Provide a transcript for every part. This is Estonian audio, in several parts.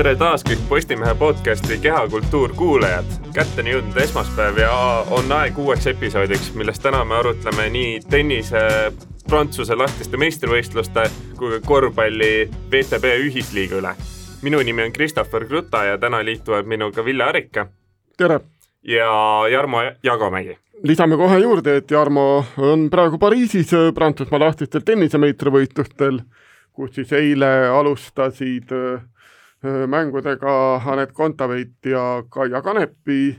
tere taas kõik Postimehe podcasti Kehakultuur kuulajad. kätte on jõudnud esmaspäev ja on aeg uueks episoodiks, milles täna me arutleme nii tennise Prantsuse lahtiste meistrivõistluste kui ka korvpalli VTB ühisliiga üle. minu nimi on Christopher Kruta ja täna liituvad minuga Ville Arika. tere! ja Jarmo Jagomägi lisame kohe juurde, et Jarmo on praegu Pariisis Prantsusmaa lahtistel tennisemeistrivõistlustel, kus siis eile alustasid äh, mängudega Anett Kontaveit ja Kaia Kanepi.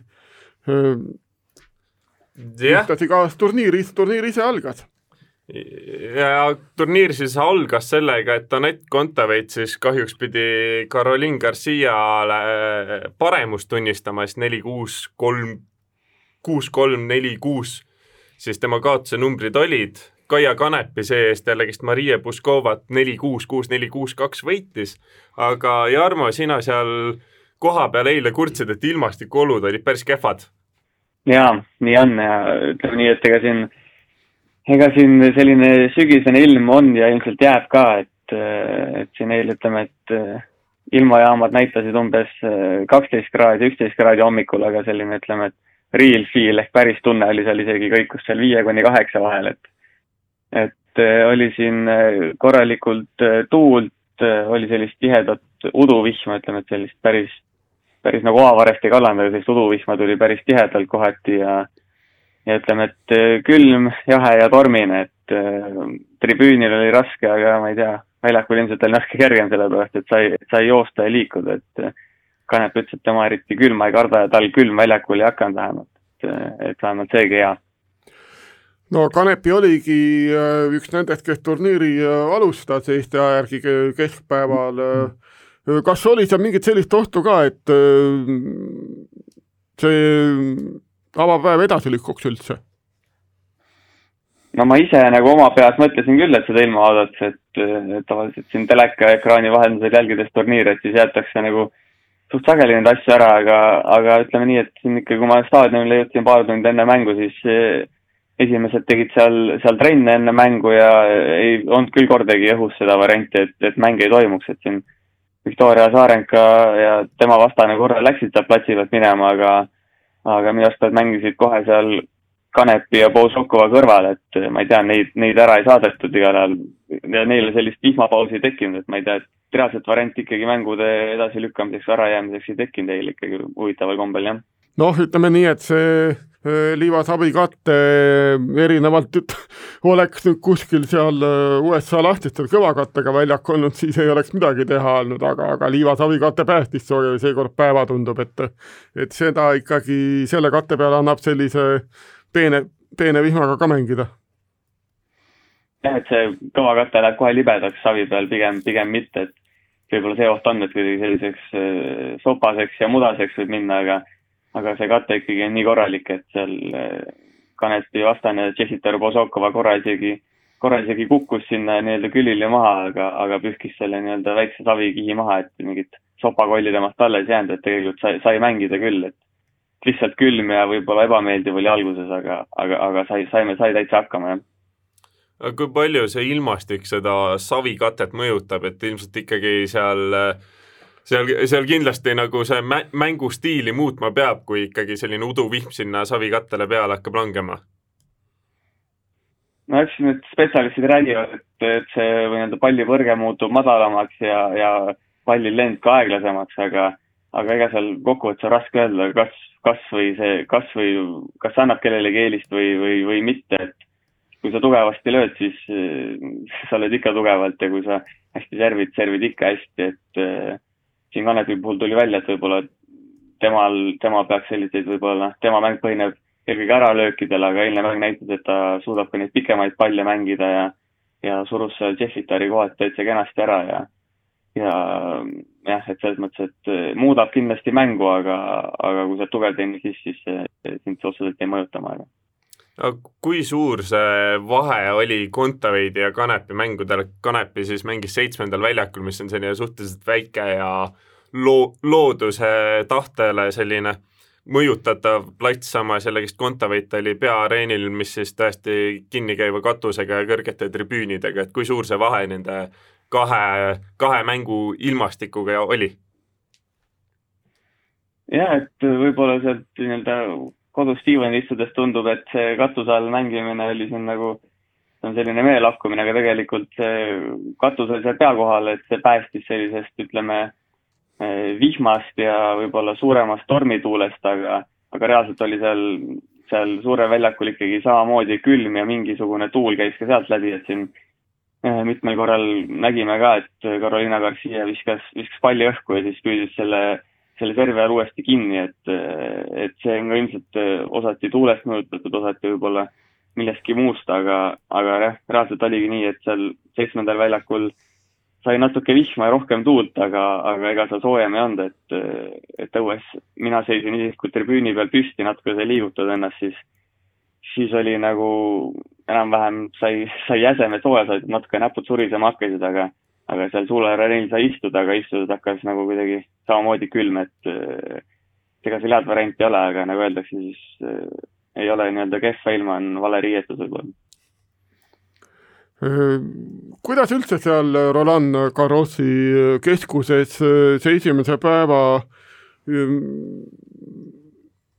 ühtlasi ka turniiris, turniir ise algas ja turniir siis algas sellega, et Anett Kontaveit siis kahjuks pidi Caroline Garciale paremust tunnistama, siis neli, kuus, kolm, kuus, kolm, neli, kuus, siis tema kaotuse numbrid olid. Kaia Kanepi see-eest jällegist Maria Puskovat neli, kuus, kuus, neli, kuus, kaks võitis. aga Jarmo, sina seal kohapeal eile kurtsid, et ilmastikuolud olid päris kehvad. jaa, nii on ja ütleme nii, et ega siin ega siin selline sügisene ilm on ja ilmselt jääb ka, et, et siin eile ütleme, et ilmajaamad näitasid umbes kaksteist kraadi, üksteist kraadi hommikul, aga selline ütleme, et real feel ehk päris tunne oli seal isegi kõikus seal viie kuni kaheksa vahel, et et oli siin korralikult tuult, oli sellist tihedat uduvihma, ütleme, et sellist päris, päris nagu oavarest ei kallanud, aga sellist uduvihma tuli päris tihedalt kohati ja ja ütleme, et külm, jahe ja tormine, et tribüünil oli raske, aga ma ei tea, väljakul ilmselt oli natuke kergem, sellepärast et sai, sai joosta ja liikuda, et Kanep ütles, et tema eriti külma ei karda ja tal külm väljakul ei hakanud vähemalt, et vähemalt seegi hea no Kanepi oligi üks nendest, kes turniiri alustas Eesti aja järgi keskpäeval. kas oli seal mingit sellist ohtu ka, et see avapäev edasi lükkuks üldse? no ma ise nagu oma peas mõtlesin küll, et seda ilma vaadates, et, tavaliselt siin telekaekraani vahendusel jälgides turniire, et siis jäetakse nagu suht sageli neid asju ära, aga, aga ütleme nii, et siin ikka, kui ma staadionile jõudsin paar tundi enne mängu, siis esimesed tegid seal, seal trenne enne mängu ja ei olnud küll kordagi õhus seda varianti, et, et mäng ei toimuks, et siin Viktoria Saarenka ja tema vastane korra läksid sealt platsi pealt minema, aga aga minu arust nad mängisid kohe seal Kanepi ja Bozokova kõrval, et ma ei tea, neid, neid ära ei saadetud igal ajal ja neile sellist vihmapausi ei tekkinud, et ma ei tea, et reaalset varianti ikkagi mängude edasilükkamiseks ärajäämiseks ei tekkinud eile ikkagi huvitaval kombel, jah. noh, ütleme nii, et see Äh, liivasavi katte erinevalt oleks nüüd kuskil seal äh, USA lahtistel kõvakattega väljak olnud, siis ei oleks midagi teha olnud, aga, aga liivasavi kate päästis seekord päeva, tundub, et et seda ikkagi selle katte peale annab sellise peene, peene vihmaga ka mängida. jah, et see kõvakate läheb kohe libedaks savi peal, pigem, pigem mitte, et võib-olla see oht on, et kuidagi selliseks sopaseks ja mudaseks võib minna, aga aga see kate ikkagi on nii korralik, et seal eh, Kanepi vastane Jessica Bozokova korra isegi, korra isegi kukkus sinna nii-öelda külili maha, aga, aga pühkis selle nii-öelda väikse savikihi maha, et mingit sopakolli temast alles ei jäänud, et tegelikult sai, sai mängida küll, et lihtsalt külm ja võib-olla ebameeldiv oli alguses, aga, aga, aga sai, saime, sai täitsa hakkama, jah. Kui palju see ilmastik seda savikatet mõjutab, et ilmselt ikkagi seal äh, seal, seal kindlasti nagu see mä-, mängustiili muutma peab, kui ikkagi selline uduvihm sinna savikattele peale hakkab langema? no eks need spetsialistid räägivad, et, et see nii-öelda pallipõrge muutub madalamaks ja, ja palli lend ka aeglasemaks, aga aga ega seal kokkuvõttes on raske öelda, kas, kas või see, kas või, kas annab kellelegi eelist või, või, või mitte, et kui sa tugevasti lööd, siis sa lööd ikka tugevalt ja kui sa hästi servid, servid ikka hästi, et siin Kanepi puhul tuli välja, et võib-olla temal, tema peaks selliseid võib-olla, tema mäng põhineb eelkõige äralöökidel, aga eilne mäng näitas, et ta suudab ka neid pikemaid palle mängida ja ja surus Jeffitari kohad täitsa kenasti ära ja ja jah, et selles mõttes, et muudab kindlasti mängu, aga, aga kui sa oled tugev tennis, siis, siis sind see otseselt ei mõjuta, ma arvan aga kui suur see vahe oli Kontaveidi ja Kanepi mängudel, Kanepi siis mängis seitsmendal väljakul, mis on selline suhteliselt väike ja loo-, looduse tahtele selline mõjutatav plats, samas jällegist Kontaveit oli peaareenil, mis siis tõesti kinnikäiva katusega ja kõrgete tribüünidega, et kui suur see vahe nende kahe, kahe mängu ilmastikuga oli? jah, et võib-olla sealt nii-öelda kodus diivanil istudes tundub, et see katuse all mängimine oli siin nagu, see on selline meelakkumine, aga tegelikult see katus oli seal pea kohal, et see päästis sellisest, ütleme, eh, vihmast ja võib-olla suuremast tormituulest, aga, aga reaalselt oli seal, seal suurel väljakul ikkagi samamoodi külm ja mingisugune tuul käis ka sealt läbi, et siin eh, mitmel korral nägime ka, et Carolina Garcia viskas, viskas palli õhku ja siis püüdis selle selle serve all uuesti kinni, et, et see on ka ilmselt osati tuulest mõjutatud, osati võib-olla millestki muust, aga, aga jah, reaalselt oligi nii, et seal seitsmendal väljakul sai natuke vihma ja rohkem tuult, aga, aga ega seal soojem ei olnud, et, et õues mina seisin isiklikult tribüüni peal püsti, natuke sai liigutada ennast, siis, siis oli nagu enam-vähem sai, sai jäseme sooja, said natuke näpud surisema hakkasid, aga aga seal suularennil sai istuda, aga istuda hakkas nagu kuidagi samamoodi külm, et äh, ega seal head varianti ei ole, aga nagu öeldakse, siis äh, ei ole nii-öelda kehva ilma, on vale riietus võib-olla. Äh, kuidas üldse seal Roland Garrosi keskuses see esimese päeva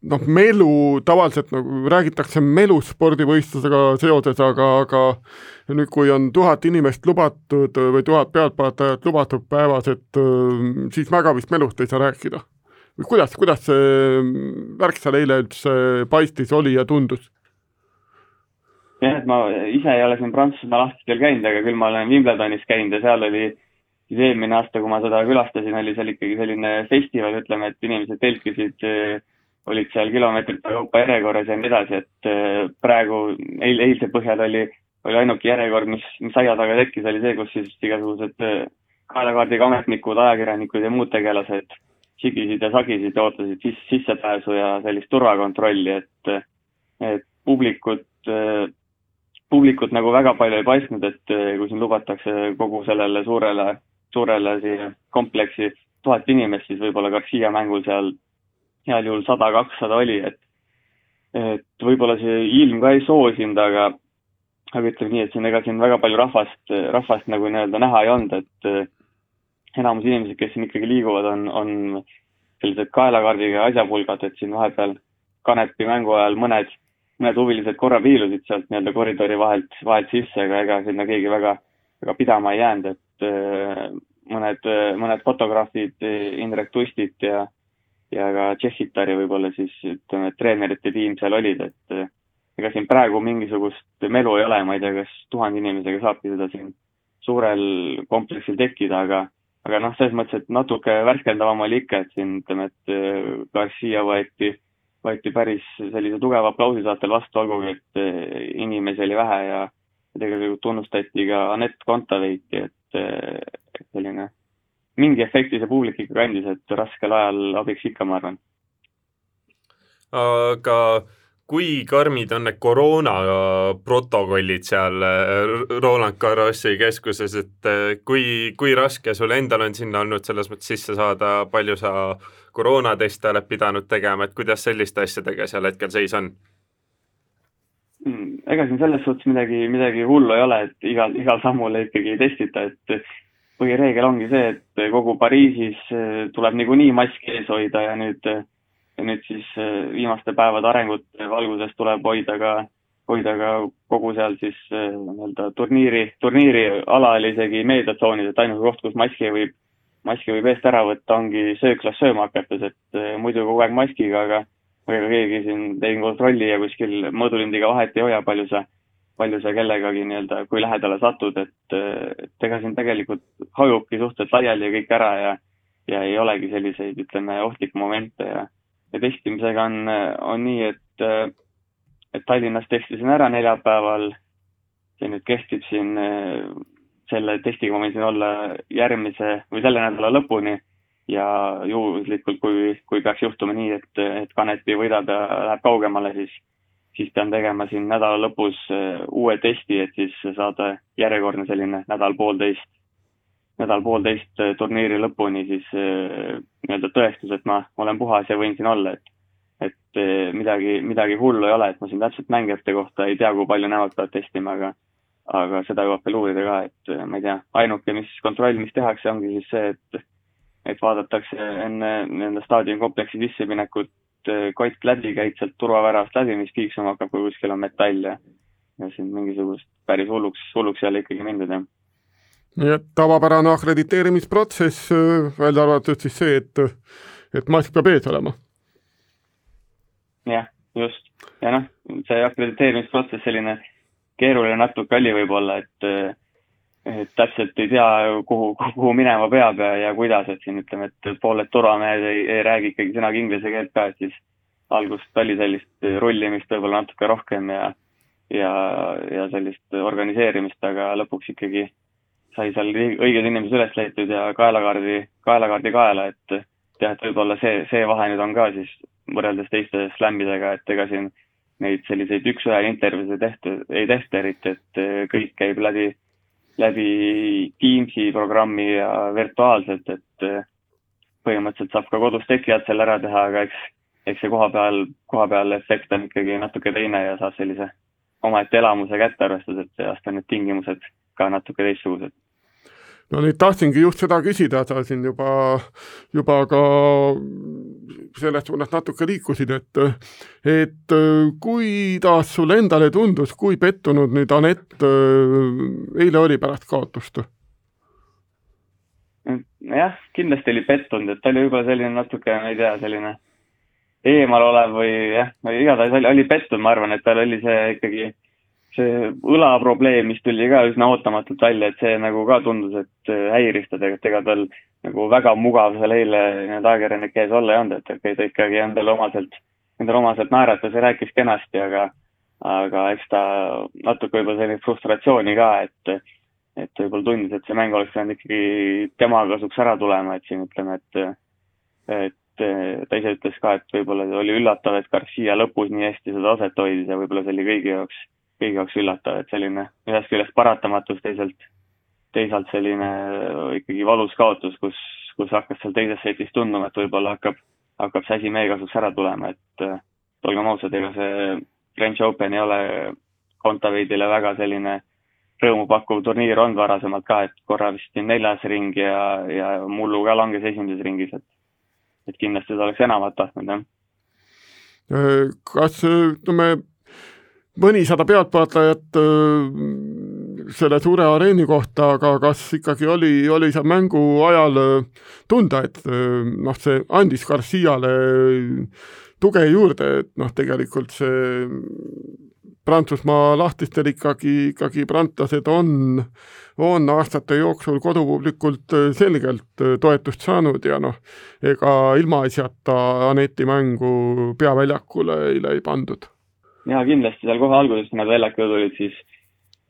noh, melu tavaliselt nagu räägitakse meluspordivõistlusega seoses, aga, aga nüüd, kui on tuhat inimest lubatud või tuhat pealtvaatajat lubatud päevas, et siis väga vist melust ei saa rääkida. Kuidas, kuidas see värk seal eile üldse paistis, oli ja tundus? jah, et ma ise ei ole siin Prantsusmaa lahtistel käinud, aga küll ma olen Wimbledonis käinud ja seal oli siis eelmine aasta, kui ma seda külastasin, oli seal ikkagi selline festival, ütleme, et inimesed telkisid olid seal kilomeetrite kaupa järjekorras ja nii edasi, et äh, praegu eil, eilse põhjal oli, oli ainuke järjekord, mis, mis aia taga tekkis, oli see, kus siis igasugused äh, kaelakaardiga ametnikud, ajakirjanikud ja muud tegelased sigisid ja sagisid ja ootasid sis, sissepääsu ja sellist turvakontrolli, et, et publikut, publikut nagu väga palju ei paistnud, et kui siin lubatakse kogu sellele suurele, suurele siia kompleksi tuhat inimest, siis võib-olla Garcia mängul seal heal juhul sada, kakssada oli, et, et võib-olla see ilm ka ei soosinud, aga, aga ütleme nii, et siin ega siin väga palju rahvast, rahvast nagu nii-öelda näha ei olnud, et enamus inimesed, kes siin ikkagi liiguvad, on, on sellised kaelakaardiga asjapulgad, et siin vahepeal Kanepi mängu ajal mõned, mõned huvilised korra viilusid sealt nii-öelda koridori vahelt, vahelt sisse, aga ega sinna keegi väga, väga pidama ei jäänud, et äh, mõned, mõned fotograafid, Indrek Tustit ja ja ka Tšehhitari võib-olla siis ütleme, treenerite tiim seal olid, et eh, ega siin praegu mingisugust melu ei ole, ma ei tea, kas tuhande inimesega saabki seda siin suurel kompleksil tekkida, aga aga noh, selles mõttes, et natuke värskendavam oli ikka, et siin ütleme, et eh, Garcia võeti, võeti päris sellise tugeva aplausi saatel vastu, olgugi et eh, inimesi oli vähe ja tegelikult tunnustati ka Anett Kontaveiti, et, et selline mingi efekti see publik ikka kandis, et raskel ajal abiks ikka, ma arvan. aga kui karmid on need koroona protokollid seal äh, Roland Garrosi keskuses, et äh, kui, kui raske sul endal on sinna olnud selles mõttes sisse saada, palju sa koroonateste oled pidanud tegema, et kuidas selliste asjadega seal hetkel seis on? Hmm, ega siin selles suhtes midagi, midagi hullu ei ole, et igal, igal sammul ikkagi testita, et põhireegel ongi see, et kogu Pariisis tuleb niikuinii maski ees hoida ja nüüd, ja nüüd siis eh, viimaste päevade arengute valguses tuleb hoida ka, hoida ka kogu seal siis eh, nii-öelda turniiri, turniiriala oli isegi meediatsoonis, et ainus koht, kus maski võib, maski võib eest ära võtta, ongi sööklas sööma hakates, et muidu kogu aeg maskiga, aga ega keegi siin tegin kontrolli ja kuskil mõõdulindiga vahet ei hoia, palju sa palju sa kellegagi nii-öelda, kui lähedale satud, et, et ega siin tegelikult hajubki suhteliselt laiali kõik ära ja, ja ei olegi selliseid, ütleme, ohtlikke momente ja, ja testimisega on, on nii, et, et Tallinnas testisin ära neljapäeval, see nüüd kehtib siin, selle testiga ma võin siin olla järgmise või selle nädala lõpuni. Ja juhuslikult, kui, kui peaks juhtuma nii, et, et Kanepi võidab ja läheb kaugemale, siis siis pean tegema siin nädala lõpus uue testi, et siis saada järjekordne selline nädal-poolteist, nädal-poolteist äh, turniiri lõpuni siis äh, nii-öelda tõestus, et ma olen puhas ja võin siin olla, et et midagi, midagi hullu ei ole, et ma siin täpselt mängijate kohta ei tea, kui palju nemad peavad testima, aga aga seda jõuab veel uurida ka, et ma ei tea, ainuke, mis kontroll, mis tehakse, ongi siis see, et et vaadatakse enne nende staadionikompleksi sisseminekut kott läbi, käid sealt turvaväravast läbi, mis piiksuma hakkab, kui kuskil on metall ja ja siin mingisugust päris hulluks, hulluks ei ole ikkagi mindud, jah. Nii et tavapärane akrediteerimisprotsess, välja arvatud siis see, et, et mask peab ees olema? jah, just. ja noh, see akrediteerimisprotsess selline keeruline, natuke kalli võib-olla, et et täpselt ei tea, kuhu, kuhu minema peab ja, ja kuidas, et siin ütleme, et pooled turvamehed ei, ei räägi ikkagi sõnaga inglise keelt ka, et siis algust oli sellist rullimist võib-olla natuke rohkem ja ja, ja sellist organiseerimist, aga lõpuks ikkagi sai seal õiged inimesed üles leitud ja kaelakaardi, kaelakaardi kaela, et jah, et võib-olla see, see vahe nüüd on ka siis võrreldes teiste slämmidega, et ega siin neid selliseid üks-ühele intervjuusid ei tehta, ei tehta eriti, et kõik käib läbi läbi Teamsi programmi ja virtuaalselt, et eh, põhimõtteliselt saab ka kodus teki alt selle ära teha, aga eks, eks see koha peal, koha peal efekt on ikkagi natuke teine ja saab sellise omaette elamuse kätte, arvestades, et aasta need tingimused ka natuke teistsugused no nüüd tahtsingi just seda küsida, sa siin juba, juba ka selles suunas natuke liikusid, et et kuidas sulle endale tundus, kui pettunud nüüd Anett eile oli pärast kaotust? jah, kindlasti oli pettunud, et ta oli võib-olla selline natuke, ma ei tea, selline eemal olev või jah, igatahes oli, oli pettunud, ma arvan, et tal oli see ikkagi see õlaprobleem, mis tuli ka üsna ootamatult välja, et see nagu ka tundus, et äh, häiris ta tegelikult, ega tal nagu väga mugav seal eile nii-öelda ajakirjanike ees olla ei olnud, et okei, ta ikkagi endale omaselt, endale omaselt naeratas ja rääkis kenasti, aga aga eks ta natuke võib-olla sellist frustratsiooni ka, et et võib-olla tundis, et see mäng oleks pidanud ikkagi tema kasuks ära tulema, et siin ütleme, et et ta ise ütles ka, et võib-olla oli üllatav, et Garcia lõpus nii hästi seda aset hoidis ja võib-olla see oli kõigi jaoks kõigi jaoks üllatav, et selline ühest küljest paratamatus, teisalt, teisalt selline ikkagi valus kaotus, kus, kus hakkas seal teises setis tunduma, et võib-olla hakkab, hakkab see asi meie kasuks ära tulema, et äh, olgem ausad, ega see French Open ei ole Kontaveidile väga selline rõõmupakkuv turniir olnud varasemalt ka, et korra vist neljas ring ja, ja mullu ka langes esimeses ringis, et et kindlasti ta oleks enamat tahtnud, jah. Äh, kas ütleme, mõnisada pealtvaatajat äh, selle suure areeni kohta, aga kas ikkagi oli, oli seal mängu ajal äh, tunda, et äh, noh, see andis Garciale tuge juurde, et noh, tegelikult see Prantsusmaa lahtistel ikkagi, ikkagi prantslased on, on aastate jooksul kodupublikult selgelt toetust saanud ja noh, ega ilmaasjata Aneti mängu peaväljakule eile ei pandud ja kindlasti seal kohe alguses, kui nad väljakule tulid, siis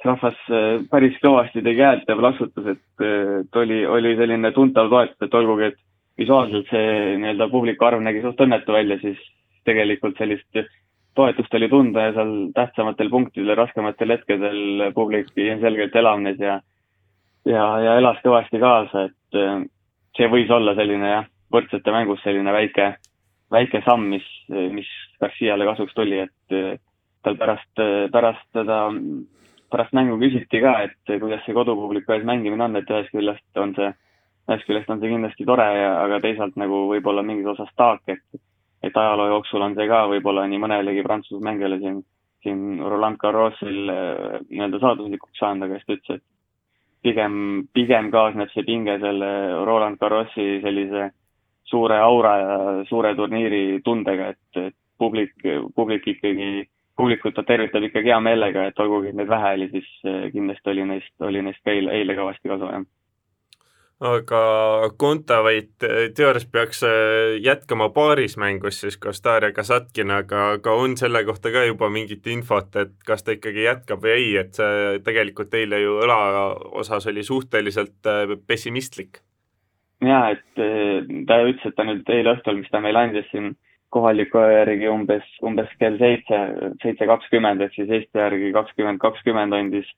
rahvas äh, päris kõvasti tegi häält ja plaksutas, et, et oli, oli selline tuntav toetus, et olgugi, et visuaalselt see nii-öelda publiku arv nägi suht õnnetu välja, siis tegelikult sellist toetust oli tunda ja seal tähtsamatel punktidel, raskematel hetkedel publik ilmselgelt elavnes ja ja, ja elas kõvasti kaasa, et äh, see võis olla selline jah, võrdsete mängus selline väike väike samm, mis, mis Garciale kasuks tuli, et tal pärast, pärast seda, pärast mängu küsiti ka, et kuidas see kodupubliku ees mängimine on, et ühest küljest on see, ühest küljest on see kindlasti tore aga teisalt nagu võib-olla mingis osas taak, et et ajaloo jooksul on see ka võib-olla nii mõnelegi Prantsuse mängijale siin, siin Roland Garrosil äh, nii-öelda saaduslikuks saanud, aga siis ta ütles, et pigem, pigem kaasneb see pinge selle Roland Garrosi sellise suure aura ja suure turniiri tundega, et, et publik, publik ikkagi, publikut ta tervitab ikkagi hea meelega, et olgugi, neid vähe oli, siis eh, kindlasti oli neist, oli neist ka eile, eile kõvasti kasu, jah. Aga Kontaveit eh, teoorias peaks eh, jätkama paaris mängus siis koos Darja Kasatkinaga, aga on selle kohta ka juba mingit infot, et kas ta ikkagi jätkab või ei, et see tegelikult eile ju õla osas oli suhteliselt pessimistlik jaa, et eh, ta ütles, et ta nüüd eile õhtul, mis ta meile andis siin kohaliku aja järgi umbes, umbes kell seitse, seitse kakskümmend ehk siis Eesti järgi kakskümmend kakskümmend andis,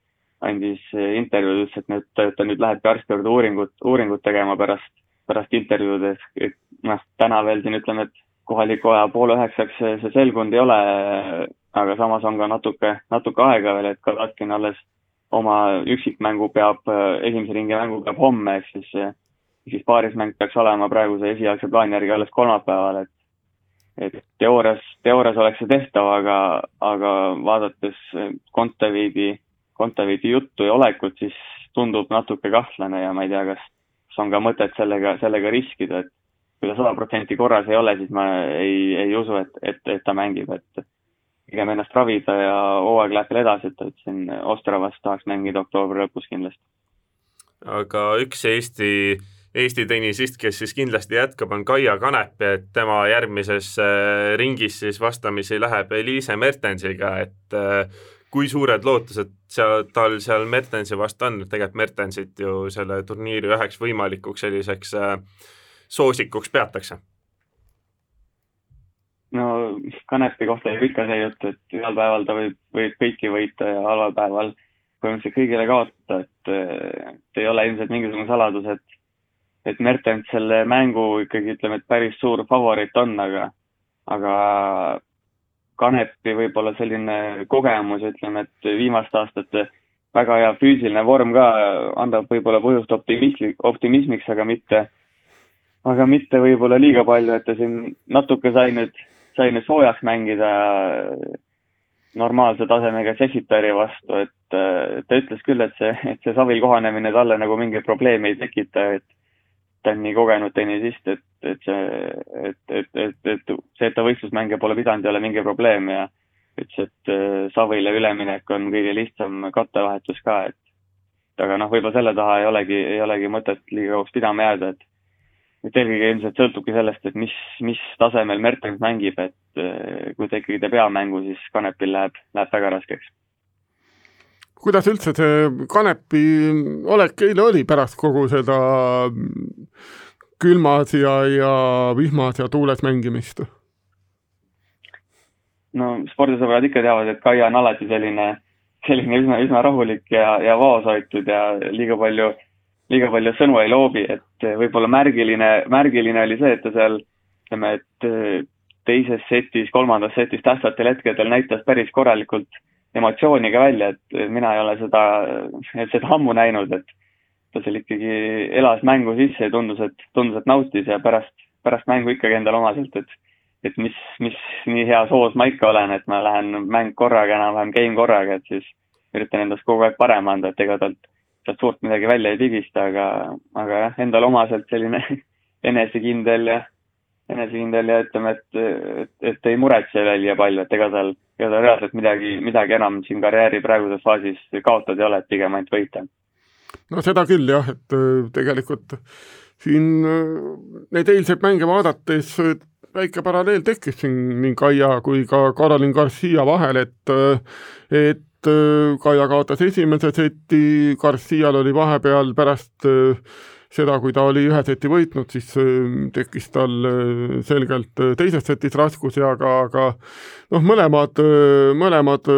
andis eh, intervjuud, ütles, et nüüd, ta nüüd lähebki arsti juurde uuringut, uuringut tegema pärast, pärast intervjuud, et noh, täna veel siin ütleme, et kohaliku aja poole üheksaks see, see selgunud ei ole, aga samas on ka natuke, natuke aega veel, et Kalatkin alles oma üksikmängu peab, esimese ringi mängu peab homme, ehk siis siis paarismäng peaks olema praeguse esialgse plaani järgi alles kolmapäeval, et et teoorias, teoorias oleks see tehtav, aga, aga vaadates Kontaveidi, Kontaveidi juttu ja olekut, siis tundub natuke kahtlane ja ma ei tea, kas, kas on ka mõtet sellega, sellega riskida, et kui ta sada protsenti korras ei ole, siis ma ei, ei usu, et, et, et ta mängib, et pigem ennast ravida ja hooaeg läheb veel edasi, et, et siin Ostravas tahaks mängida oktoobri lõpus kindlasti. aga üks Eesti Eesti tennisist, kes siis kindlasti jätkab, on Kaia Kanep, et tema järgmises äh, ringis siis vastamisi läheb Eliise Mertensiga, et äh, kui suured lootused seal, tal seal Mertensi vastu on, tegelikult Mertensit ju selle turniiri üheks võimalikuks selliseks äh, soosikuks peatakse? no Kanepi kohta jääb ikka see jutt, et ühel päeval ta võib, võib kõiki võita ja halval päeval põhimõtteliselt kõigile kaotada, et, ei ole ilmselt mingisugune saladus, et et Mertens selle mängu ikkagi ütleme, et päris suur favoriit on, aga, aga Kanepi võib-olla selline kogemus, ütleme, et viimaste aastate väga hea füüsiline vorm ka annab võib-olla põhjust optimismi, optimismiks, aga mitte, aga mitte võib-olla liiga palju, et ta siin natuke sai nüüd, sai nüüd soojaks mängida normaalse tasemega Cefitari vastu, et ta ütles küll, et see, et see Savil kohanemine talle nagu mingeid probleeme ei tekita, et ta on nii kogenud tennisist, et, et see, et, et, et, et see, et ta võistlusmänge pole pidanud, ei ole mingi probleem ja ütles, et äh, Savile üleminek on kõige lihtsam kattevahetus ka, et aga noh, võib-olla selle taha ei olegi, ei olegi mõtet liiga kauaks pidama jääda, et et eelkõige ilmselt sõltubki sellest, et mis, mis tasemel Mertens mängib, et äh, kui ta ikkagi teeb hea mängu, siis Kanepil läheb, läheb väga raskeks kuidas üldse see Kanepi olek eile oli pärast kogu seda külmas ja, ja vihmas ja tuules mängimist? no spordisõbrad ikka teavad, et Kaia on alati selline, selline üsna, üsna rahulik ja, ja vaoshoitud ja liiga palju, liiga palju sõnu ei loobi, et võib-olla märgiline, märgiline oli see, et ta seal ütleme, et teises setis, kolmandas setis tähtsatel hetkedel näitas päris korralikult emotsiooni ka välja, et mina ei ole seda, seda ammu näinud, et ta seal ikkagi elas mängu sisse ja tundus, et, tundus, et nautis ja pärast, pärast mängu ikkagi endale omaselt, et et mis, mis nii heas hoos ma ikka olen, et ma lähen mäng korraga, enam-vähem game korraga, et siis üritan endast kogu aeg parem anda, et ega talt, sealt suurt midagi välja ei pigista, aga, aga jah, endale omaselt selline enesekindel ja enesekindel ja ütleme, et, et, et ei muretse välja palju, et ega tal, ega tal reaalselt midagi, midagi enam siin karjääri praeguses faasis kaotada ei ole, et pigem ainult võita. no seda küll jah, et äh, tegelikult siin äh, neid eilseid mänge vaadates äh, väike paralleel tekkis siin nii Kaia kui ka Karolin Garcia vahel, et et Kaia kaotas esimese seti, Garcial oli vahepeal pärast äh, seda, kui ta oli ühe seti võitnud, siis äh, tekkis tal äh, selgelt äh, teises setis raskusi, aga, aga noh, mõlemad, mõlemad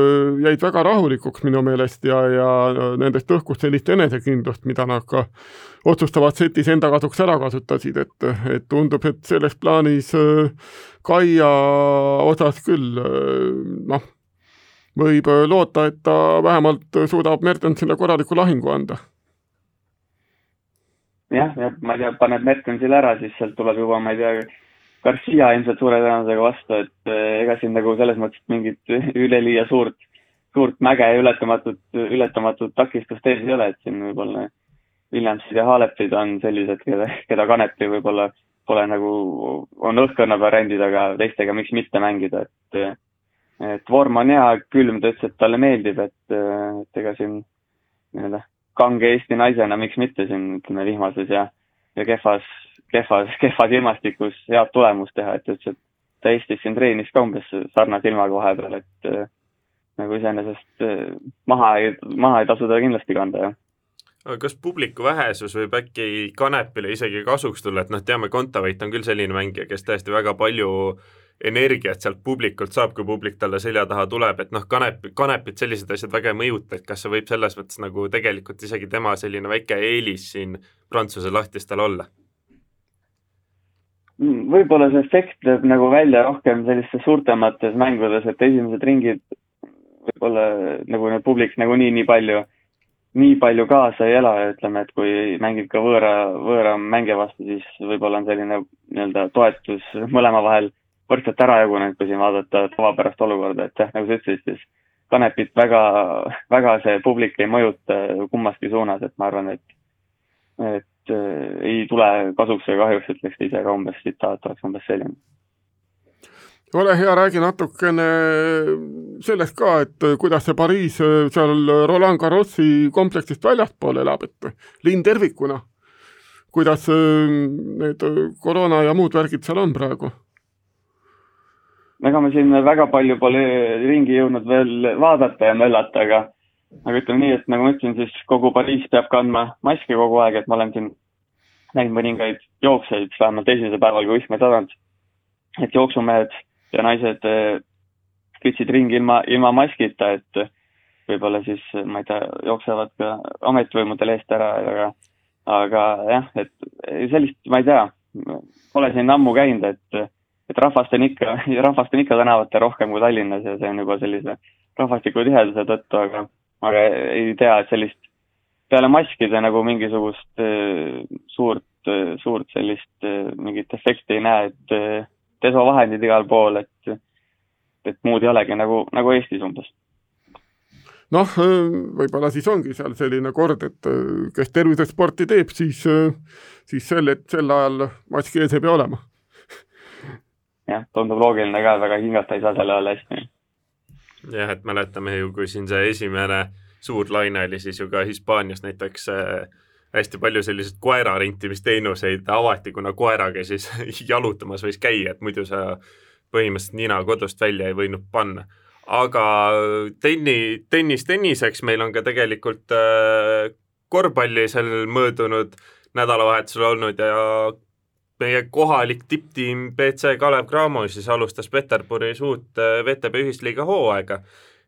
jäid väga rahulikuks minu meelest ja, ja nendest õhkus sellist enesekindlust, mida nad ka otsustavas setis enda kasuks ära kasutasid, et, et tundub, et selles plaanis Kaia osas küll noh, võib loota, et ta vähemalt suudab Mertensile korraliku lahingu anda jah, ja ma ei tea, paneb Mertensile ära, siis sealt tuleb juba, ma ei tea, Garcia ilmselt suure tõenäosusega vastu, et eh, ega siin nagu selles mõttes mingit üleliia suurt, suurt mäge ja ületamatut, ületamatut takistust ees ei ole, et siin võib-olla Williamsid ja Halepid on sellised, keda, keda Kanepi võib-olla pole nagu, on õhkkonna variandid, aga teistega miks mitte mängida, et et vorm on hea, külm, ta ütles, et talle meeldib, et, et ega siin nii-öelda kange Eesti naisena, miks mitte siin ütleme vihmases ja, ja kehvas, kehvas, kehvas ilmastikus head tulemust teha, et ütles, et ta Eestis siin treenis ka umbes sarnase ilmaga vahepeal, et äh, nagu iseenesest äh, maha ei, maha ei tasu teda kindlasti kanda, jah. Aga kas publiku vähesus võib äkki Kanepile isegi kasuks tulla, et noh, teame, Kontaveit on küll selline mängija, kes tõesti väga palju äh, energiat sealt publikult saab, kui publik talle selja taha tuleb, et noh, kanep, kanepit sellised asjad väga ei mõjuta, et kas see võib selles mõttes nagu tegelikult isegi tema selline väike eelis siin Prantsuse lahtistel olla? võib-olla see efekt lööb nagu välja rohkem sellistes suurtemates mängudes, et esimesed ringid võib-olla nagu need publik nagunii nii palju, nii palju kaasa ei ela ütleme, et kui mängid ka võõra, võõra mängija vastu, siis võib-olla on selline nii-öelda toetus mõlema vahel võrdselt ära jagunenud, kui siin vaadata tavapärast olukorda, et jah, nagu sa ütlesid, siis Kanepit väga, väga see publik ei mõjuta kummaski suunas, et ma arvan, et, et äh, ei tule kasuks ega kahjuks, ütleks ise ka umbes, tsitaat oleks umbes selline ole hea, räägi natukene sellest ka, et kuidas see Pariis seal Roland Garrosi kompleksist väljaspool elab, et linn tervikuna, kuidas need koroona ja muud värgid seal on praegu? Ega me siin väga palju pole ringi jõudnud veel vaadata ja möllata, aga aga ütleme nii, et nagu ma ütlesin, siis kogu Pariis peab kandma maski kogu aeg, et ma olen siin näinud mõningaid jooksjaid vähemalt esimesel päeval, kui võistme tasand, et jooksumehed ja naised kütsid ringi ilma, ilma maskita, et võib-olla siis, ma ei tea, jooksevad ka ametivõimudel eest ära, aga, aga jah, et sellist, ma ei tea, pole siin ammu käinud, et, et rahvast on ikka, rahvast on ikka tänavatel rohkem kui Tallinnas ja see on juba sellise rahvastiku tiheduse tõttu, aga, aga ei tea, et sellist peale maskide nagu mingisugust suurt, suurt sellist mingit efekti ei näe, et desovahendid igal pool, et, et muud ei olegi nagu, nagu Eestis umbes noh, võib-olla siis ongi seal selline kord, et kes tervisesporti teeb, siis, siis sel, sel ajal maski ees ei pea olema. Jah, tundub loogiline ka, väga hingata ei saa selle all hästi. jah, et mäletame ju, kui siin see esimene suur laine oli, siis ju ka Hispaanias näiteks äh, hästi palju selliseid koerarentimisteenuseid avati, kuna koeraga siis jalutamas võis käia, et muidu sa põhimõtteliselt nina kodust välja ei võinud panna. aga tenni, tennis tenniseks, meil on ka tegelikult äh, korvpalli sel möödunud nädalavahetusel olnud ja meie kohalik tipptiim BC Kalev Cramo siis alustas Peterburis uut äh, VTB ühisliiga hooaega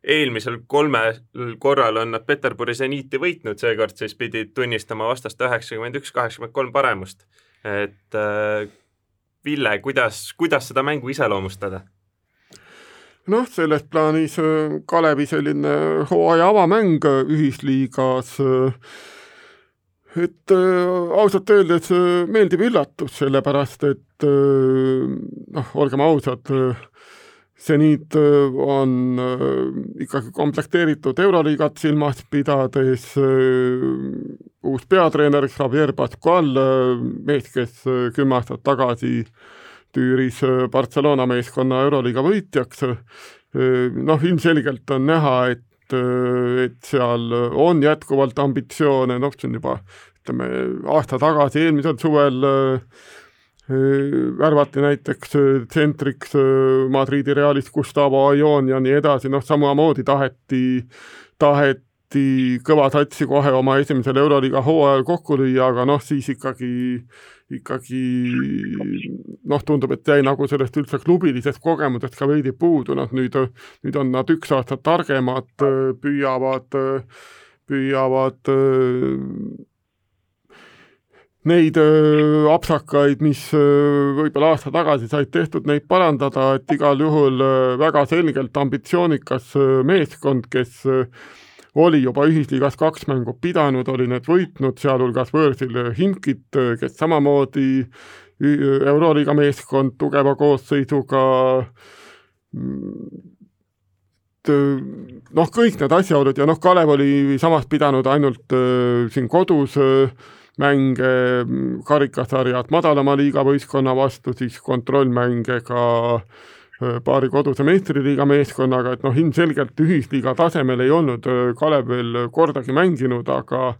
eelmisel kolmel korral on nad Peterburi seniiti võitnud, seekord siis pidid tunnistama vastast üheksakümmend üks, kaheksakümmend kolm paremust. et äh, Ville, kuidas, kuidas seda mängu iseloomustada? noh, selles plaanis äh, Kalevi selline hooaja avamäng ühisliigas äh, et äh, ausalt öeldes äh, meeldiv üllatus, sellepärast et äh, noh, olgem ausad äh,, seniit äh, on äh, ikkagi komplekteeritud Euroliigat silmas pidades, äh, uus peatreener Javier Pascual, mees, kes kümme aastat tagasi tüüris Barcelona meeskonna Euroliiga võitjaks, noh, ilmselgelt on näha, et et seal on jätkuvalt ambitsioone, noh, see on juba ütleme, aasta tagasi, eelmisel suvel äh, värvati näiteks tsentriks Madridi Realist Gustavo Ajon ja nii edasi, noh samamoodi taheti, taheti kõva satsi kohe oma esimesel Euroliiga hooajal kokku lüüa, aga noh, siis ikkagi, ikkagi noh, tundub, et jäi nagu sellest üldse klubilisest kogemusest ka veidi puudu, noh nüüd, nüüd on nad üks aasta targemad, püüavad, püüavad neid öö, apsakaid, mis võib-olla aasta tagasi said tehtud, neid parandada, et igal juhul öö, väga selgelt ambitsioonikas öö, meeskond, kes öö, oli juba ühisliigas kaks mängu pidanud, oli need võitnud, sealhulgas võõrsil Hinkit, kes samamoodi Euroliiga meeskond tugeva koosseisuga noh, kõik need asjaolud ja noh, Kalev oli samas pidanud ainult öö, siin kodus öö, mänge karikasarjad madalama liiga võistkonna vastu, siis kontrollmänge ka paari koduse meistriliiga meeskonnaga, et noh, ilmselgelt ühisliiga tasemel ei olnud Kalev veel kordagi mänginud, aga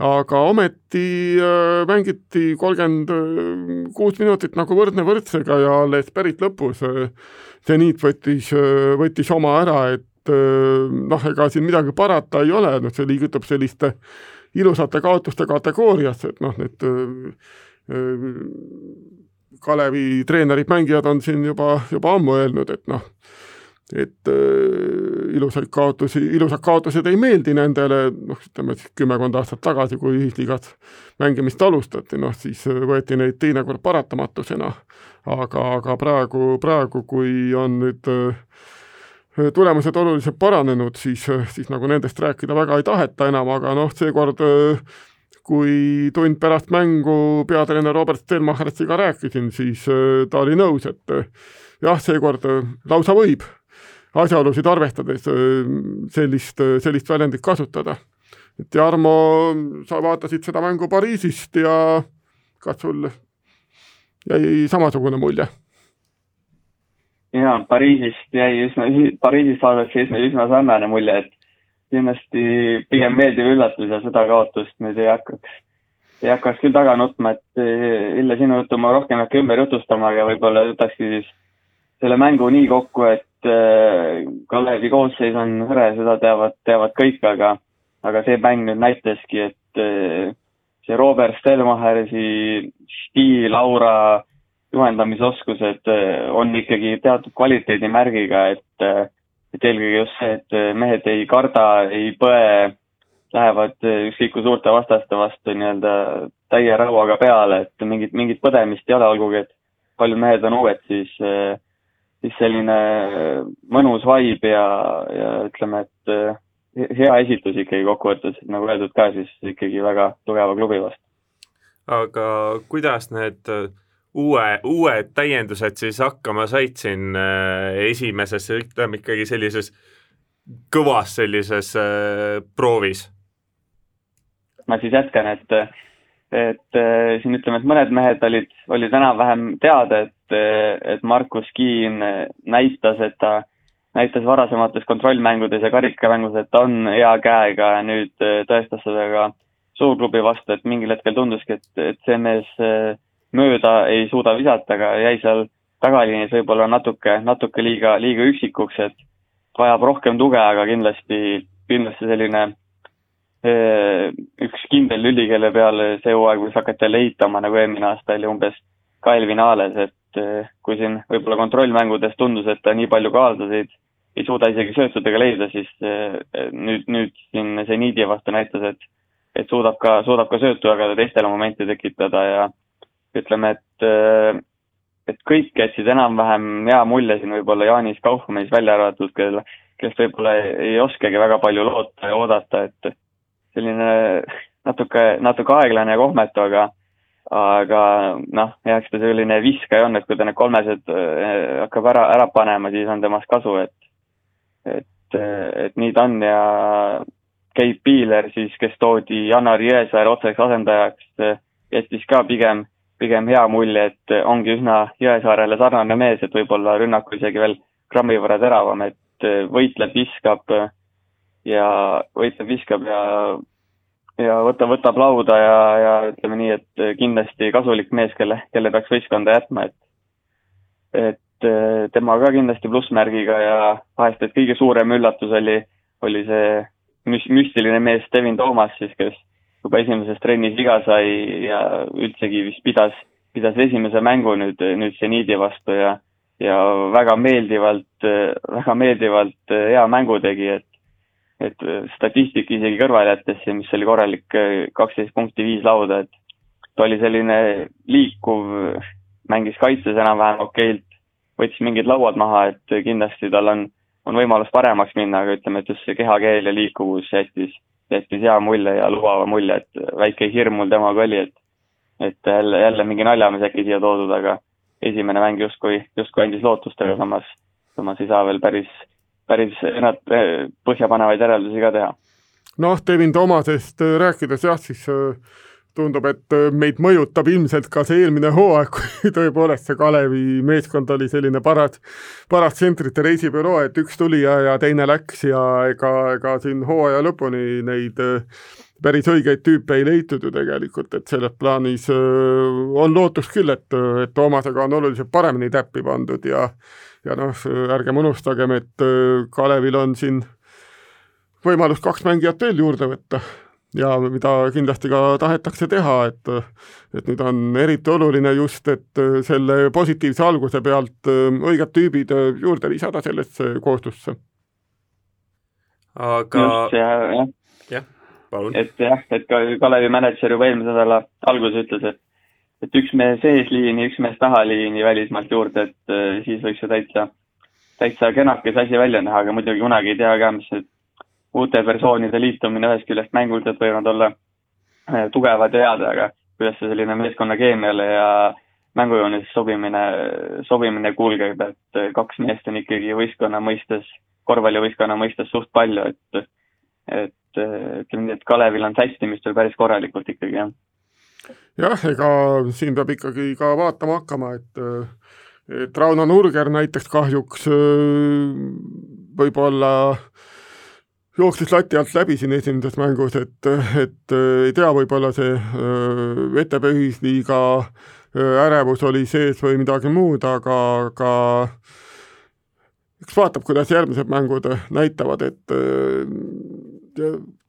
aga ometi äh, mängiti kolmkümmend kuus minutit nagu võrdne võrdsega ja alles pärit lõpus äh, seniit võttis äh,, võttis oma ära, et äh, noh, ega siin midagi parata ei ole, noh, see liigutab selliste ilusate kaotuste kategooriasse, et noh, need Kalevi treenerid, mängijad on siin juba, juba ammu öelnud, et noh, et äh, ilusaid kaotusi, ilusad kaotused ei meeldi nendele, noh, ütleme siis kümmekond aastat tagasi, kui ühisliigas mängimist alustati, noh siis võeti neid teinekord paratamatusena. aga, aga praegu, praegu, kui on nüüd äh, tulemused oluliselt paranenud, siis, siis nagu nendest rääkida väga ei taheta enam, aga noh, seekord kui tund pärast mängu peatreener Robert Stenmacheriga rääkisin, siis ta oli nõus, et jah, seekord lausa võib asjaolusid arvestades sellist, sellist väljendit kasutada. et Jarmo, sa vaatasid seda mängu Pariisist ja kas sul jäi samasugune mulje? jaa, Pariisist jäi üsna, Pariisist vaadates jäi üsna sarnane mulje, et kindlasti pigem meeldiv üllatus ja seda kaotust nüüd ei hakkaks, ei hakkaks küll taga nutma, et eh, sinu juttu ma rohkem ei hakka ümber jutustama, aga võib-olla võtakski siis selle mängu nii kokku, et äh, Kalevi koosseis on hõre, seda teavad, teavad kõik, aga, aga see mäng nüüd näitaski, et äh, see Robert Stelmacheri stiil, aura, juhendamisoskused äh, on ikkagi teatud kvaliteedimärgiga, et, äh, et eelkõige just see, et äh, mehed ei karda, ei põe, lähevad ükskõik kui suurte vastaste vastu nii-öelda täie rauaga peale, et mingit, mingit põdemist ei ole, olgugi et paljud mehed on uued, siis, siis selline mõnus vibe ja, ja ütleme, et hea esitus ikkagi kokkuvõttes, nagu öeldud ka, siis ikkagi väga tugeva klubi vastu. aga kuidas need uue, uued täiendused siis hakkama said siin äh, esimeses, ütleme ikkagi sellises kõvas sellises äh, proovis? ma siis jätkan, et, et äh, siin ütleme, et mõned mehed olid, olid enam-vähem teada, et, et Markus Kiin näitas, et ta näitas varasemates kontrollmängudes ja karikamängus, et ta on hea käega ja nüüd tõestas seda ka suurklubi vastu, et mingil hetkel tunduski, et, et see mees äh, mööda ei suuda visata, aga jäi seal tagaliinis võib-olla natuke, natuke liiga, liiga üksikuks, et vajab rohkem tuge, aga kindlasti, kindlasti selline üks kindel lüli, kelle peale see hooaeg võiks hakata jälle ehitama, nagu eelmine aasta oli umbes Kael Vinales, et kui siin võib-olla kontrollmängudes tundus, et ta nii palju kaotasid, ei suuda isegi söötudega leida, siis nüüd, nüüd siin see Niidi vastu näitas, et et suudab ka, suudab ka söötu jagada, teistele momente tekitada ja ütleme, et, äh, et kõik jätsid enam-vähem hea mulje siin võib-olla Jaanis Kaufmannis välja arvatud, kel, kellest võib-olla ei, oskagi väga palju loota ja oodata, et selline natuke, natuke aeglane ja kohmetu, aga aga noh, eks ta selline viskaja on, et kui ta need kolmesed äh, hakkab ära, ära panema, siis on temast kasu, et et, et nii ta on ja Keit Piiler siis, kes toodi Janar Jõesaare otseseks asendajaks, jättis ka pigem pigem hea mulje, et ongi üsna Jõesaarele sarnane mees, et võib-olla rünnakul isegi veel grammi võrra teravam, et võitleb, viskab ja võitleb, viskab ja ja võtab, võtab lauda ja, ja ütleme nii, et kindlasti kasulik mees, kelle, kelle peaks võistkonda jätma, et et tema ka kindlasti plussmärgiga ja vahest, et kõige suurem üllatus oli, oli see müs-, müstiline mees Devin Toomas siis, kes juba esimeses trennis viga sai ja üldsegi vist pidas, pidas esimese mängu nüüd, nüüd seniidi vastu ja, ja väga meeldivalt, väga meeldivalt hea mängu tegi, et et statistika isegi kõrvale jättes, mis oli korralik kaksteist punkti, viis lauda, et ta oli selline liikuv, mängis kaitses enam-vähem okeilt, võttis mingid lauad maha, et kindlasti tal on, on võimalus paremaks minna, aga ütleme, et just see kehakeel ja liikuvus jättis jättis hea mulje ja lubava mulje, et väike hirm mul temaga oli, et et jälle, jälle mingi naljamees äkki siia toodud, aga esimene mäng justkui, justkui andis lootust, aga samas, samas ei saa veel päris, päris ennast põhjapanevaid järeldusi ka teha. noh, Devin Toomasest rääkides jah, siis äh tundub, et äh, meid mõjutab ilmselt ka see eelmine hooaeg, kui tõepoolest see Kalevi meeskond oli selline paras, paras tsentrite reisibüroo, et üks tuli ja, ja teine läks ja ega, ega siin hooaja lõpuni neid äh, päris õigeid tüüpe ei leitud ju tegelikult, et selles plaanis äh, on lootust küll, et, et Toomasega on oluliselt paremini täppi pandud ja ja noh, ärgem unustagem, et Kalevil on siin võimalus kaks mängijat veel juurde võtta ja mida kindlasti ka tahetakse teha, et et nüüd on eriti oluline just, et selle positiivse alguse pealt õiged tüübid juurde lisada sellesse kooslusse. aga jah, jah. jah, palun. et jah, et ka Kalevi mänedžer juba eelmise nädala alguses ütles, et et üks mees eesliini, üks mees tahaliini välismaalt juurde, et siis võiks ju täitsa, täitsa kenakas asi välja näha, aga muidugi kunagi ei tea ka, mis need uute versioonide liitumine ühest küljest mänguliselt võivad olla äh, tugevad ja head, aga kuidas see selline meeskonna keemiale ja mängujoonis sobimine, sobimine kulgeb, et kaks meest on ikkagi võistkonna mõistes, korvpallivõistkonna mõistes suht palju, et et ütleme nii, et Kalevil on sättimist veel päris korralikult ikkagi, jah. jah, ega siin peab ikkagi ka vaatama hakkama, et et Rauno Nurger näiteks kahjuks võib-olla jooksis lati alt läbi siin esimeses mängus, et, et ei tea, võib-olla see VTB ühisliiga ärevus oli sees või midagi muud, aga, aga eks vaatab, kuidas järgmised mängud näitavad, et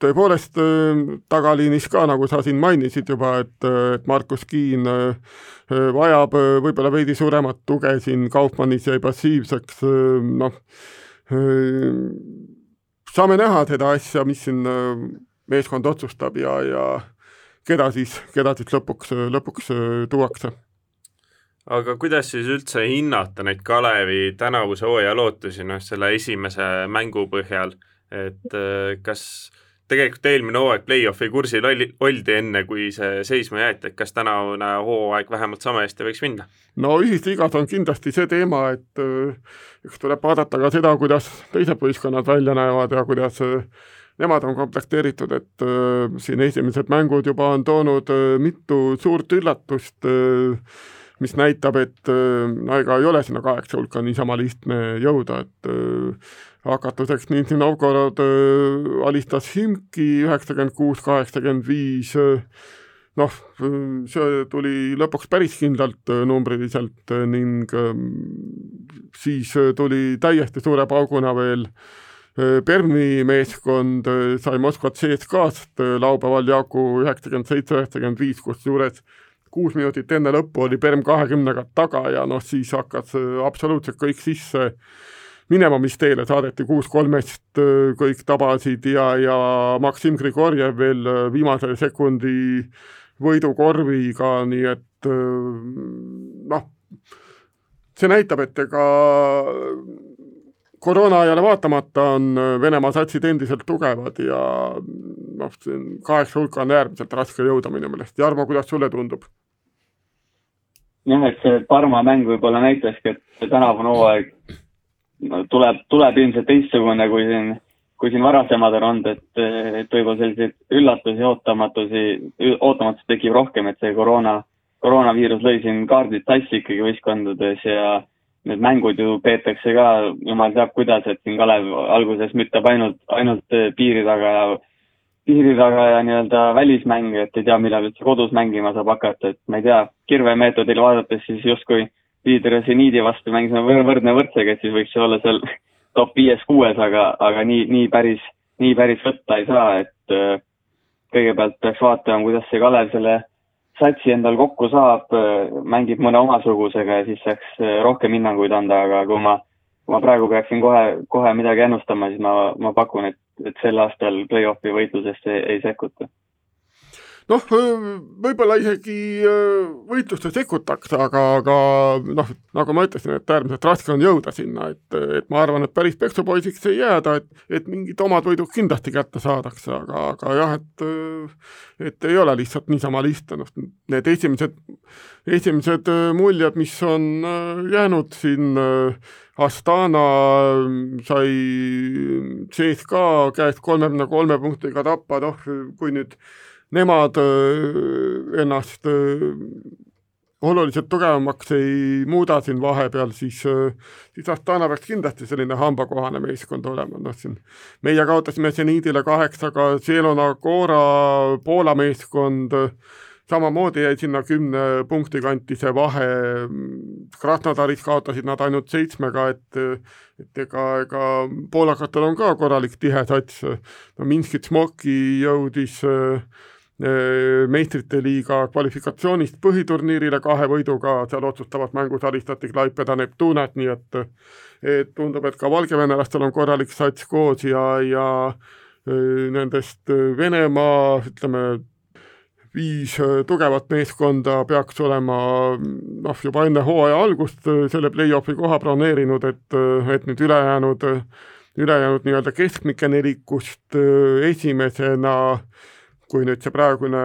tõepoolest tagaliinis ka, nagu sa siin mainisid juba, et, et Markus Kiin vajab võib-olla veidi suuremat tuge siin, Kaupmannis jäi passiivseks, noh, saame näha seda asja, mis siin meeskond otsustab ja, ja keda siis, keda siis lõpuks, lõpuks tuuakse. Aga kuidas siis üldse hinnata neid Kalevi tänavuse hooaja lootusi, noh, selle esimese mängu põhjal, et kas tegelikult eelmine hooaeg play-off'i kursil oli, oldi enne, kui see seisma jäeti, et kas tänavune hooaeg vähemalt sama hästi võiks minna? no ühisliigas on kindlasti see teema, et eks tuleb vaadata ka seda, kuidas teised võistkonnad välja näevad ja kuidas nemad on komplekteeritud, et äh, siin esimesed mängud juba on toonud äh, mitu suurt üllatust äh,, mis näitab, et no ega ei ole sinna kaheksa hulka niisama lihtne jõuda, et hakatuseks Nizhny Novgorod alistas Himki üheksakümmend kuus, kaheksakümmend viis, noh, see tuli lõpuks päris kindlalt numbriliselt ning siis tuli täiesti suure pauguna veel Permi meeskond sai Moskva CSKA-st laupäeval jagu üheksakümmend seitse, üheksakümmend viis, kusjuures kuus minutit enne lõppu oli Perm kahekümnega taga ja noh, siis hakkas absoluutselt kõik sisse minema, mis teele saadeti kuus kolmest, kõik tabasid ja, ja Maksim Grigorjev veel viimase sekundi võidukorviga, nii et noh, see näitab, et ega koroonaajale vaatamata on Venemaa satsid endiselt tugevad ja noh, kaheksa hulka on äärmiselt raske jõuda minu meelest. Jarmo, kuidas sulle tundub? Jah, et see Parma mäng võib-olla näitaski, et tänavune hooaeg. No, tuleb, tuleb ilmselt teistsugune kui siin, kui siin varasemad on olnud, et, et võib-olla selliseid üllatusi, ootamatusi, ootamatusi tekib rohkem, et see koroona, koroonaviirus lõi siin kaardid sassi ikkagi võistkondades ja need mängud ju peetakse ka jumal teab kuidas, et siin Kalev alguses müttab ainult, ainult piiri taga ja piiri taga ja nii-öelda välismänge, et ei tea, millal üldse kodus mängima saab hakata, et ma ei tea, kirvemeetodil vaadates siis justkui liider ja seniidi vastu mängisime võrdne võrdsega, et siis võiks olla seal top viies-kuues, aga, aga nii, nii päris, nii päris võtta ei saa, et äh, kõigepealt peaks vaatama, kuidas see Kalev selle satsi endal kokku saab, äh, mängib mõne omasugusega ja siis saaks äh, rohkem hinnanguid anda, aga kui ma, kui ma praegu peaksin kohe, kohe midagi ennustama, siis ma, ma pakun, et et sel aastal play-off'i võitlusesse ei sekkuta noh, võib-olla isegi võitluste sekkutakse, aga, aga noh, nagu ma ütlesin, et äärmiselt raske on jõuda sinna, et, et ma arvan, et päris peksupoisiks ei jääda, et, et mingid omad võidud kindlasti kätte saadakse, aga, aga jah, et et ei ole lihtsalt niisama lihtne, noh, need esimesed, esimesed muljed, mis on jäänud siin Astana sai CSKA käest kolmekümne kolme punktiga tappa, noh, kui nüüd nemad äh, ennast äh, oluliselt tugevamaks ei muuda siin vahepeal, siis, äh, siis Astana peaks kindlasti selline hambakohane meeskond olema, noh siin meie kaotasime seniidile kaheksaga, Zelona Cora Poola meeskond, samamoodi jäi sinna kümne punkti kanti see vahe, Krasnodaris kaotasid nad ainult seitsmega, et et ega, ega poolakatel on ka korralik tihe sats, no Minskit Smoki jõudis Äh, meistrite liiga kvalifikatsioonist põhiturniirile kahe võiduga, seal otsustavas mängus alistati Klaipeda Neptunat, nii et et tundub, et ka valgevenelastel on korralik sats koos ja, ja äh, nendest Venemaa, ütleme, viis tugevat meeskonda peaks olema noh, juba enne hooaja algust selle play-off'i koha broneerinud, et, et nüüd ülejäänud, ülejäänud nii-öelda keskmike nelikust esimesena kui nüüd see praegune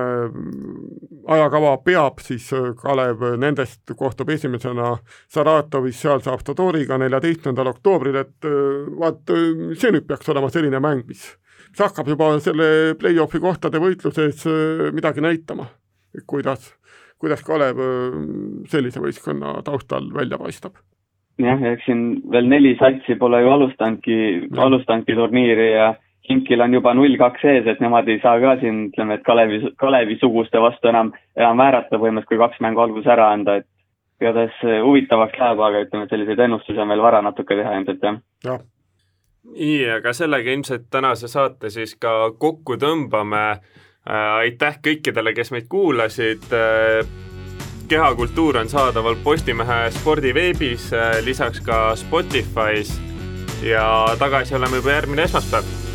ajakava peab, siis Kalev nendest kohtub esimesena Saratovis, seal saab Todoriga neljateistkümnendal oktoobril, et vaat see nüüd peaks olema selline mäng, mis mis hakkab juba selle play-off'i kohtade võitluses äh, midagi näitama, kuidas, kuidas Kalev äh, sellise võistkonna taustal välja paistab. jah, eks siin veel neli satsi pole ju alustanudki, alustanudki turniiri ja Hinkil on juba null kaks ees, et nemad ei saa ka siin, ütleme, et Kalevi, Kalevi-suguste vastu enam, enam väärata põhimõtteliselt, kui kaks mängu alguses ära anda, et igatahes huvitavaks läheb, aga ütleme, et selliseid ennustusi on veel vara natuke teha ilmselt, jah. jah nii, aga sellega ilmselt tänase saate siis ka kokku tõmbame. Äh, aitäh kõikidele, kes meid kuulasid. Äh, kehakultuur on saadaval Postimehe spordiveebis, äh, lisaks ka Spotify's ja tagasi oleme juba järgmine esmaspäev